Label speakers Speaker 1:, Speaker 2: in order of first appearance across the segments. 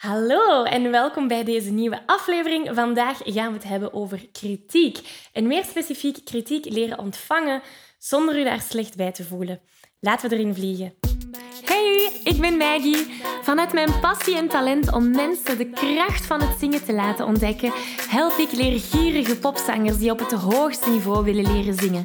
Speaker 1: Hallo en welkom bij deze nieuwe aflevering. Vandaag gaan we het hebben over kritiek. En meer specifiek kritiek leren ontvangen zonder u daar slecht bij te voelen. Laten we erin vliegen. Hey, ik ben Maggie. Vanuit mijn passie en talent om mensen de kracht van het zingen te laten ontdekken, help ik leergierige popzangers die op het hoogste niveau willen leren zingen.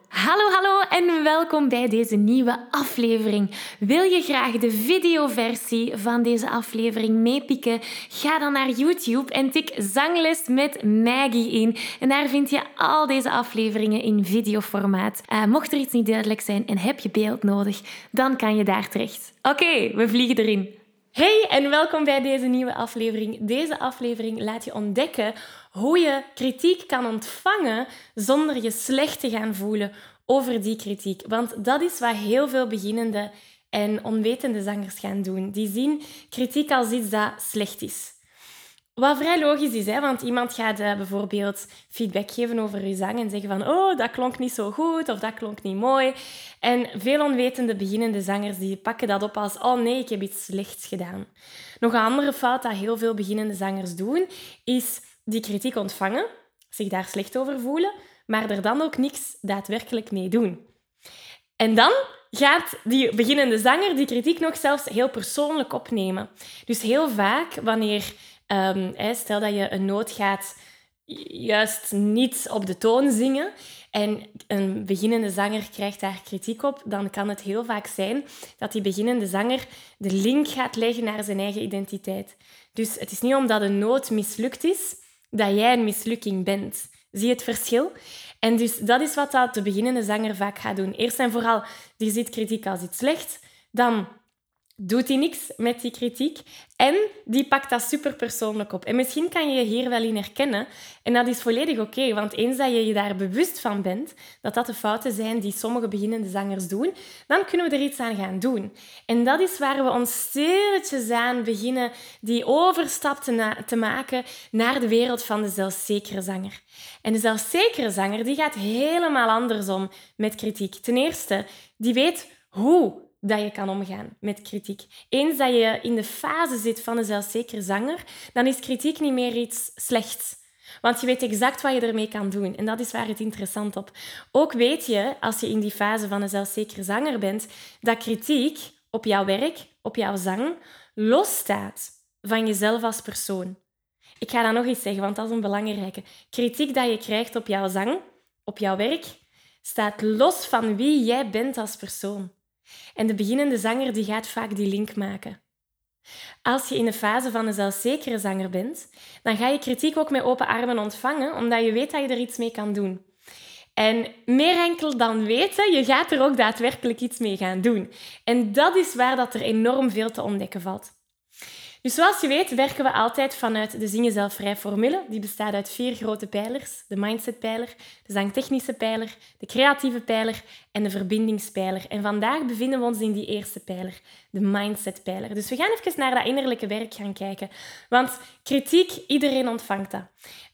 Speaker 1: Hallo, hallo en welkom bij deze nieuwe aflevering. Wil je graag de videoversie van deze aflevering meepikken? Ga dan naar YouTube en tik Zangles met Maggie in. En daar vind je al deze afleveringen in videoformaat. Uh, mocht er iets niet duidelijk zijn en heb je beeld nodig, dan kan je daar terecht. Oké, we vliegen erin. Hey en welkom bij deze nieuwe aflevering. Deze aflevering laat je ontdekken hoe je kritiek kan ontvangen zonder je slecht te gaan voelen over die kritiek. Want dat is wat heel veel beginnende en onwetende zangers gaan doen. Die zien kritiek als iets dat slecht is. Wat vrij logisch is, hè? want iemand gaat uh, bijvoorbeeld feedback geven over je zang en zeggen van oh, dat klonk niet zo goed of dat klonk niet mooi. En veel onwetende beginnende zangers die pakken dat op als oh nee, ik heb iets slechts gedaan. Nog een andere fout dat heel veel beginnende zangers doen, is die kritiek ontvangen, zich daar slecht over voelen, maar er dan ook niks daadwerkelijk mee doen. En dan gaat die beginnende zanger die kritiek nog zelfs heel persoonlijk opnemen. Dus heel vaak wanneer Um, stel dat je een noot gaat juist niet op de toon zingen en een beginnende zanger krijgt daar kritiek op, dan kan het heel vaak zijn dat die beginnende zanger de link gaat leggen naar zijn eigen identiteit. Dus het is niet omdat een noot mislukt is, dat jij een mislukking bent. Zie je het verschil? En dus dat is wat dat de beginnende zanger vaak gaat doen. Eerst en vooral, die ziet kritiek als iets slechts. Dan doet hij niks met die kritiek en die pakt dat super persoonlijk op. En misschien kan je je hier wel in herkennen en dat is volledig oké, want eens dat je je daar bewust van bent dat dat de fouten zijn die sommige beginnende zangers doen, dan kunnen we er iets aan gaan doen. En dat is waar we ons stilletjes aan beginnen die overstap te, te maken naar de wereld van de zelfzekere zanger. En de zelfzekere zanger die gaat helemaal andersom met kritiek. Ten eerste, die weet hoe dat je kan omgaan met kritiek. Eens dat je in de fase zit van een zelfzekere zanger, dan is kritiek niet meer iets slechts. Want je weet exact wat je ermee kan doen. En dat is waar het interessant op. Ook weet je, als je in die fase van een zelfzekere zanger bent, dat kritiek op jouw werk, op jouw zang, losstaat van jezelf als persoon. Ik ga dat nog eens zeggen, want dat is een belangrijke. Kritiek dat je krijgt op jouw zang, op jouw werk, staat los van wie jij bent als persoon. En de beginnende zanger die gaat vaak die link maken. Als je in de fase van een zelfzekere zanger bent, dan ga je kritiek ook met open armen ontvangen, omdat je weet dat je er iets mee kan doen. En meer enkel dan weten, je gaat er ook daadwerkelijk iets mee gaan doen. En dat is waar dat er enorm veel te ontdekken valt. Dus zoals je weet werken we altijd vanuit de Zingen Zelfvrij formule. Die bestaat uit vier grote pijlers. De mindsetpijler, de zangtechnische pijler, de creatieve pijler en de verbindingspijler. En vandaag bevinden we ons in die eerste pijler, de mindsetpijler. Dus we gaan even naar dat innerlijke werk gaan kijken. Want kritiek, iedereen ontvangt dat.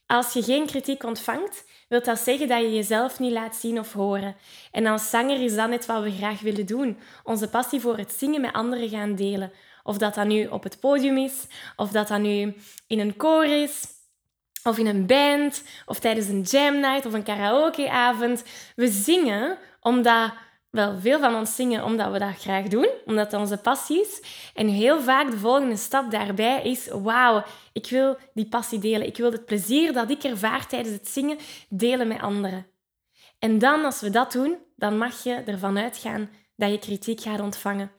Speaker 1: Als je geen kritiek ontvangt, wil dat zeggen dat je jezelf niet laat zien of horen. En als zanger is dat net wat we graag willen doen. Onze passie voor het zingen met anderen gaan delen. Of dat dat nu op het podium is, of dat dat nu in een koor is, of in een band, of tijdens een jam night of een karaokeavond. We zingen omdat, wel, veel van ons zingen omdat we dat graag doen, omdat dat onze passie is. En heel vaak de volgende stap daarbij is, wauw, ik wil die passie delen. Ik wil het plezier dat ik ervaar tijdens het zingen delen met anderen. En dan, als we dat doen, dan mag je ervan uitgaan dat je kritiek gaat ontvangen.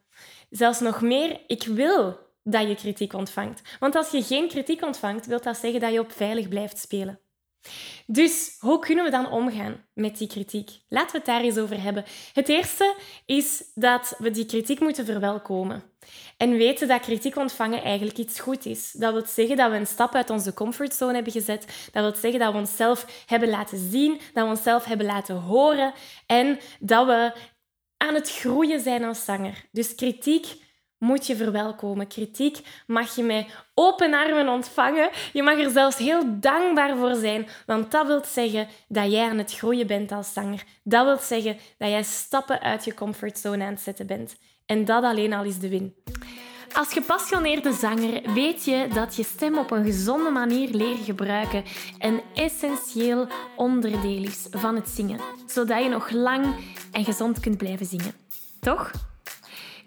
Speaker 1: Zelfs nog meer, ik wil dat je kritiek ontvangt. Want als je geen kritiek ontvangt, wil dat zeggen dat je op veilig blijft spelen. Dus hoe kunnen we dan omgaan met die kritiek? Laten we het daar eens over hebben. Het eerste is dat we die kritiek moeten verwelkomen. En weten dat kritiek ontvangen eigenlijk iets goed is. Dat wil zeggen dat we een stap uit onze comfortzone hebben gezet. Dat wil zeggen dat we onszelf hebben laten zien, dat we onszelf hebben laten horen en dat we aan het groeien zijn als zanger. Dus kritiek moet je verwelkomen. Kritiek mag je met open armen ontvangen. Je mag er zelfs heel dankbaar voor zijn, want dat wil zeggen dat jij aan het groeien bent als zanger. Dat wil zeggen dat jij stappen uit je comfortzone aan het zetten bent. En dat alleen al is de win. Als gepassioneerde zanger weet je dat je stem op een gezonde manier leren gebruiken een essentieel onderdeel is van het zingen, zodat je nog lang en gezond kunt blijven zingen. Toch?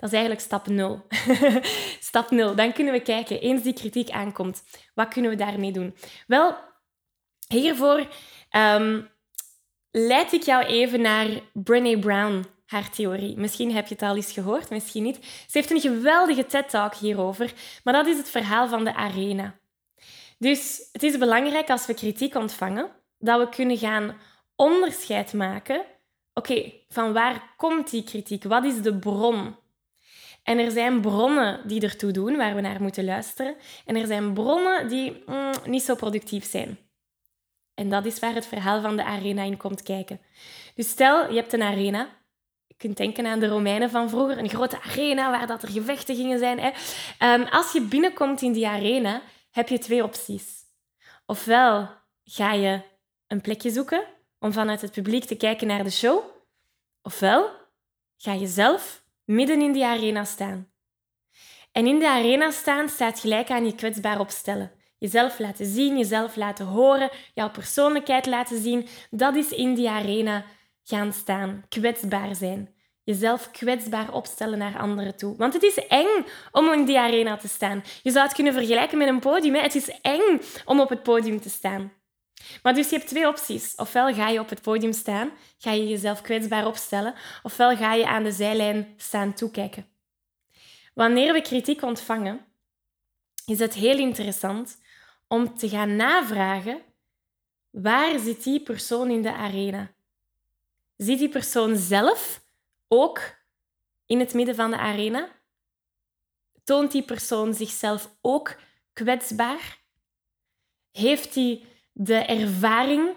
Speaker 1: Dat is eigenlijk stap 0. stap 0. Dan kunnen we kijken, eens die kritiek aankomt, wat kunnen we daarmee doen? Wel, hiervoor um, leid ik jou even naar Brené Brown, haar theorie. Misschien heb je het al eens gehoord, misschien niet. Ze heeft een geweldige TED-talk hierover, maar dat is het verhaal van de arena. Dus het is belangrijk als we kritiek ontvangen, dat we kunnen gaan onderscheid maken. Oké, van waar komt die kritiek? Wat is de bron? En er zijn bronnen die ertoe doen, waar we naar moeten luisteren. En er zijn bronnen die mm, niet zo productief zijn. En dat is waar het verhaal van de arena in komt kijken. Dus stel, je hebt een arena. Je kunt denken aan de Romeinen van vroeger. Een grote arena waar dat er gevechten gingen zijn. Hè. Ehm, als je binnenkomt in die arena, heb je twee opties. Ofwel ga je een plekje zoeken om vanuit het publiek te kijken naar de show. Ofwel ga je zelf midden in die arena staan. En in de arena staan staat gelijk aan je kwetsbaar opstellen. Jezelf laten zien, jezelf laten horen, jouw persoonlijkheid laten zien. Dat is in die arena gaan staan, kwetsbaar zijn. Jezelf kwetsbaar opstellen naar anderen toe. Want het is eng om in die arena te staan. Je zou het kunnen vergelijken met een podium. Hè? Het is eng om op het podium te staan. Maar dus je hebt twee opties. Ofwel ga je op het podium staan, ga je jezelf kwetsbaar opstellen, ofwel ga je aan de zijlijn staan toekijken. Wanneer we kritiek ontvangen, is het heel interessant om te gaan navragen waar zit die persoon in de arena? Zit die persoon zelf ook in het midden van de arena? Toont die persoon zichzelf ook kwetsbaar? Heeft die de ervaring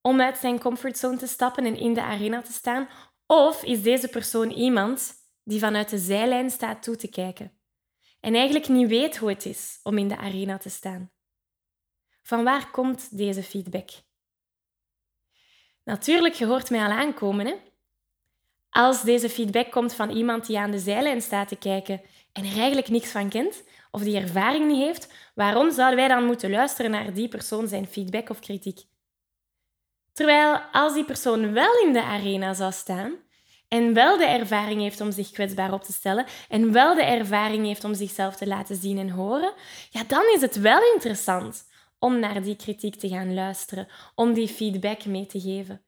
Speaker 1: om uit zijn comfortzone te stappen en in de arena te staan? Of is deze persoon iemand die vanuit de zijlijn staat toe te kijken en eigenlijk niet weet hoe het is om in de arena te staan? Van waar komt deze feedback? Natuurlijk, je hoort mij al aankomen. Hè? Als deze feedback komt van iemand die aan de zijlijn staat te kijken en er eigenlijk niks van kent, of die ervaring niet heeft, waarom zouden wij dan moeten luisteren naar die persoon zijn feedback of kritiek? Terwijl als die persoon wel in de arena zou staan en wel de ervaring heeft om zich kwetsbaar op te stellen en wel de ervaring heeft om zichzelf te laten zien en horen, ja, dan is het wel interessant om naar die kritiek te gaan luisteren, om die feedback mee te geven.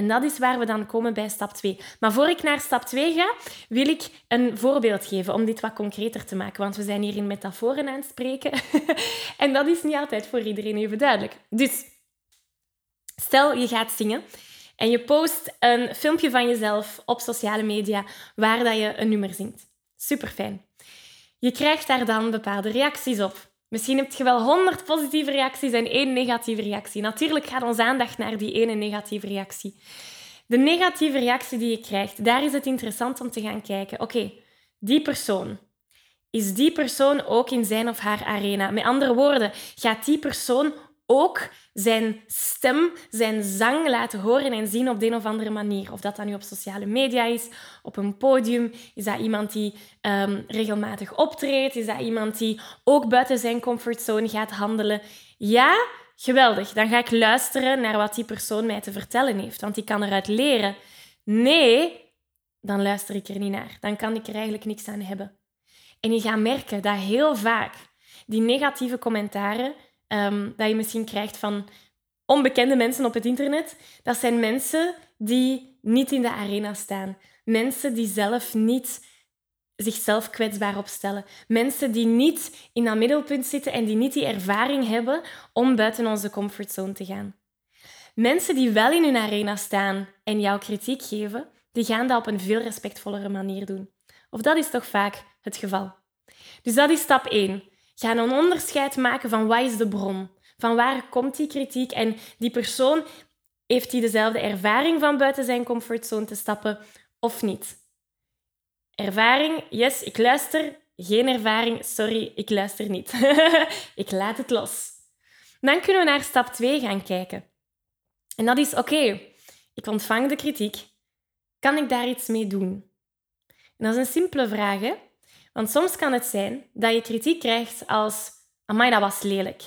Speaker 1: En dat is waar we dan komen bij stap 2. Maar voor ik naar stap 2 ga, wil ik een voorbeeld geven om dit wat concreter te maken. Want we zijn hier in metaforen aan het spreken. en dat is niet altijd voor iedereen even duidelijk. Dus stel je gaat zingen en je post een filmpje van jezelf op sociale media waar dat je een nummer zingt. Super fijn. Je krijgt daar dan bepaalde reacties op. Misschien heb je wel 100 positieve reacties en één negatieve reactie. Natuurlijk gaat onze aandacht naar die ene negatieve reactie. De negatieve reactie die je krijgt, daar is het interessant om te gaan kijken. Oké, die persoon. Is die persoon ook in zijn of haar arena? Met andere woorden, gaat die persoon ook zijn stem, zijn zang laten horen en zien op de een of andere manier. Of dat dan nu op sociale media is, op een podium. Is dat iemand die um, regelmatig optreedt? Is dat iemand die ook buiten zijn comfortzone gaat handelen? Ja, geweldig. Dan ga ik luisteren naar wat die persoon mij te vertellen heeft, want die kan eruit leren. Nee, dan luister ik er niet naar. Dan kan ik er eigenlijk niks aan hebben. En je gaat merken dat heel vaak die negatieve commentaren um, dat je misschien krijgt van onbekende mensen op het internet, dat zijn mensen die niet in de arena staan. Mensen die zelf niet zichzelf kwetsbaar opstellen. Mensen die niet in dat middelpunt zitten en die niet die ervaring hebben om buiten onze comfortzone te gaan. Mensen die wel in hun arena staan en jouw kritiek geven, die gaan dat op een veel respectvollere manier doen. Of dat is toch vaak het geval. Dus dat is stap 1 gaan een onderscheid maken van wat is de bron? Van waar komt die kritiek? En die persoon, heeft hij dezelfde ervaring van buiten zijn comfortzone te stappen of niet? Ervaring, yes, ik luister. Geen ervaring, sorry, ik luister niet. ik laat het los. Dan kunnen we naar stap 2 gaan kijken. En dat is, oké, ik ontvang de kritiek. Kan ik daar iets mee doen? En dat is een simpele vraag, hè? Want soms kan het zijn dat je kritiek krijgt als... Amai, dat was lelijk.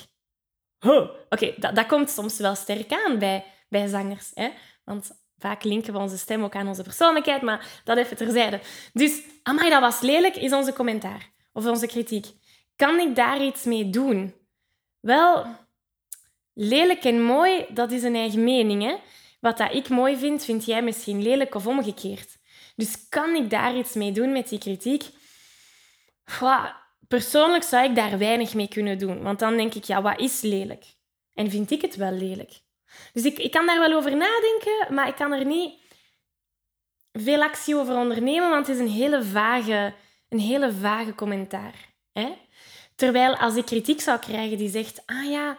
Speaker 1: Oké, dat, dat komt soms wel sterk aan bij, bij zangers. Hè? Want vaak linken we onze stem ook aan onze persoonlijkheid, maar dat even terzijde. Dus, amai, dat was lelijk, is onze commentaar. Of onze kritiek. Kan ik daar iets mee doen? Wel, lelijk en mooi, dat is een eigen mening. Hè? Wat dat ik mooi vind, vind jij misschien lelijk of omgekeerd. Dus kan ik daar iets mee doen met die kritiek? Persoonlijk zou ik daar weinig mee kunnen doen. Want dan denk ik, ja, wat is lelijk? En vind ik het wel lelijk? Dus ik, ik kan daar wel over nadenken, maar ik kan er niet veel actie over ondernemen, want het is een hele vage, een hele vage commentaar. Hè? Terwijl als ik kritiek zou krijgen die zegt, ah ja,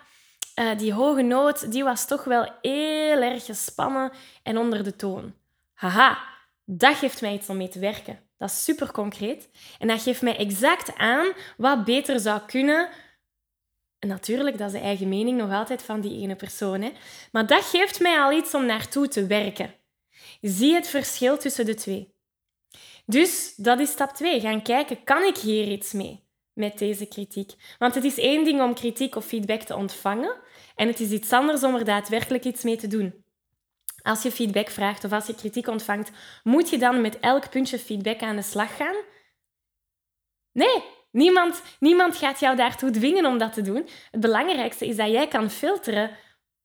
Speaker 1: uh, die hoge noot die was toch wel heel erg gespannen en onder de toon. Haha, dat geeft mij iets om mee te werken. Dat is super concreet. En dat geeft mij exact aan wat beter zou kunnen. En natuurlijk, dat is de eigen mening nog altijd van die ene persoon. Hè? Maar dat geeft mij al iets om naartoe te werken. Zie het verschil tussen de twee. Dus dat is stap 2. Gaan kijken, kan ik hier iets mee met deze kritiek? Want het is één ding om kritiek of feedback te ontvangen. En het is iets anders om er daadwerkelijk iets mee te doen. Als je feedback vraagt of als je kritiek ontvangt, moet je dan met elk puntje feedback aan de slag gaan? Nee, niemand, niemand gaat jou daartoe dwingen om dat te doen. Het belangrijkste is dat jij kan filteren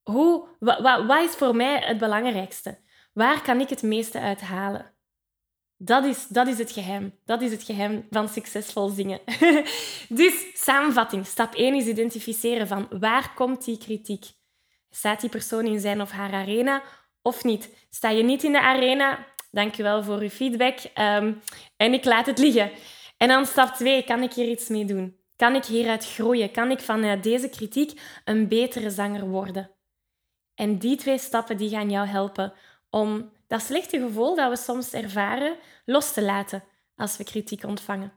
Speaker 1: hoe, wat, wat, wat is voor mij het belangrijkste? Waar kan ik het meeste uit halen? Dat is, dat is het geheim. Dat is het geheim van succesvol zingen. dus samenvatting. Stap 1 is identificeren van waar komt die kritiek? Staat die persoon in zijn of haar arena of niet. Sta je niet in de arena, dankjewel voor uw feedback ehm, en ik laat het liggen. En dan stap 2, kan ik hier iets mee doen? Kan ik hieruit groeien? Kan ik vanuit deze kritiek een betere zanger worden? En die twee stappen die gaan jou helpen om dat slechte gevoel dat we soms ervaren los te laten als we kritiek ontvangen.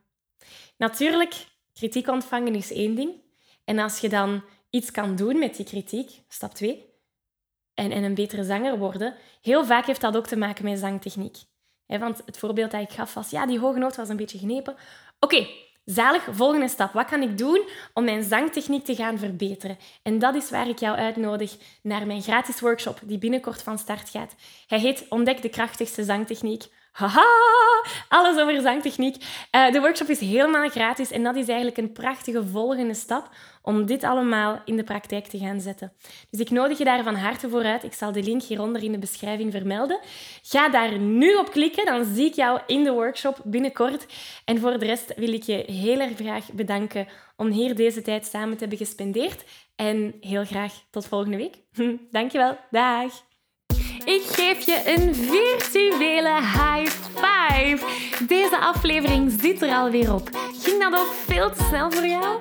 Speaker 1: Natuurlijk, kritiek ontvangen is één ding. En als je dan iets kan doen met die kritiek, stap 2, en, en een betere zanger worden, heel vaak heeft dat ook te maken met zangtechniek. want het voorbeeld dat ik gaf was, ja, die hoge noot was een beetje genepen. Oké, zalig, volgende stap. Wat kan ik doen om mijn zangtechniek te gaan verbeteren? En dat is waar ik jou uitnodig naar mijn gratis workshop die binnenkort van start gaat. Hij heet Ontdek de krachtigste zangtechniek. Haha, alles over zangtechniek. Uh, de workshop is helemaal gratis en dat is eigenlijk een prachtige volgende stap om dit allemaal in de praktijk te gaan zetten. Dus ik nodig je daar van harte voor uit. Ik zal de link hieronder in de beschrijving vermelden. Ga daar nu op klikken, dan zie ik jou in de workshop binnenkort. En voor de rest wil ik je heel erg graag bedanken om hier deze tijd samen te hebben gespendeerd. En heel graag tot volgende week. Dankjewel. Dag. Ik geef je een virtuele high five. Deze aflevering zit er alweer op. Ging dat ook veel te snel voor jou?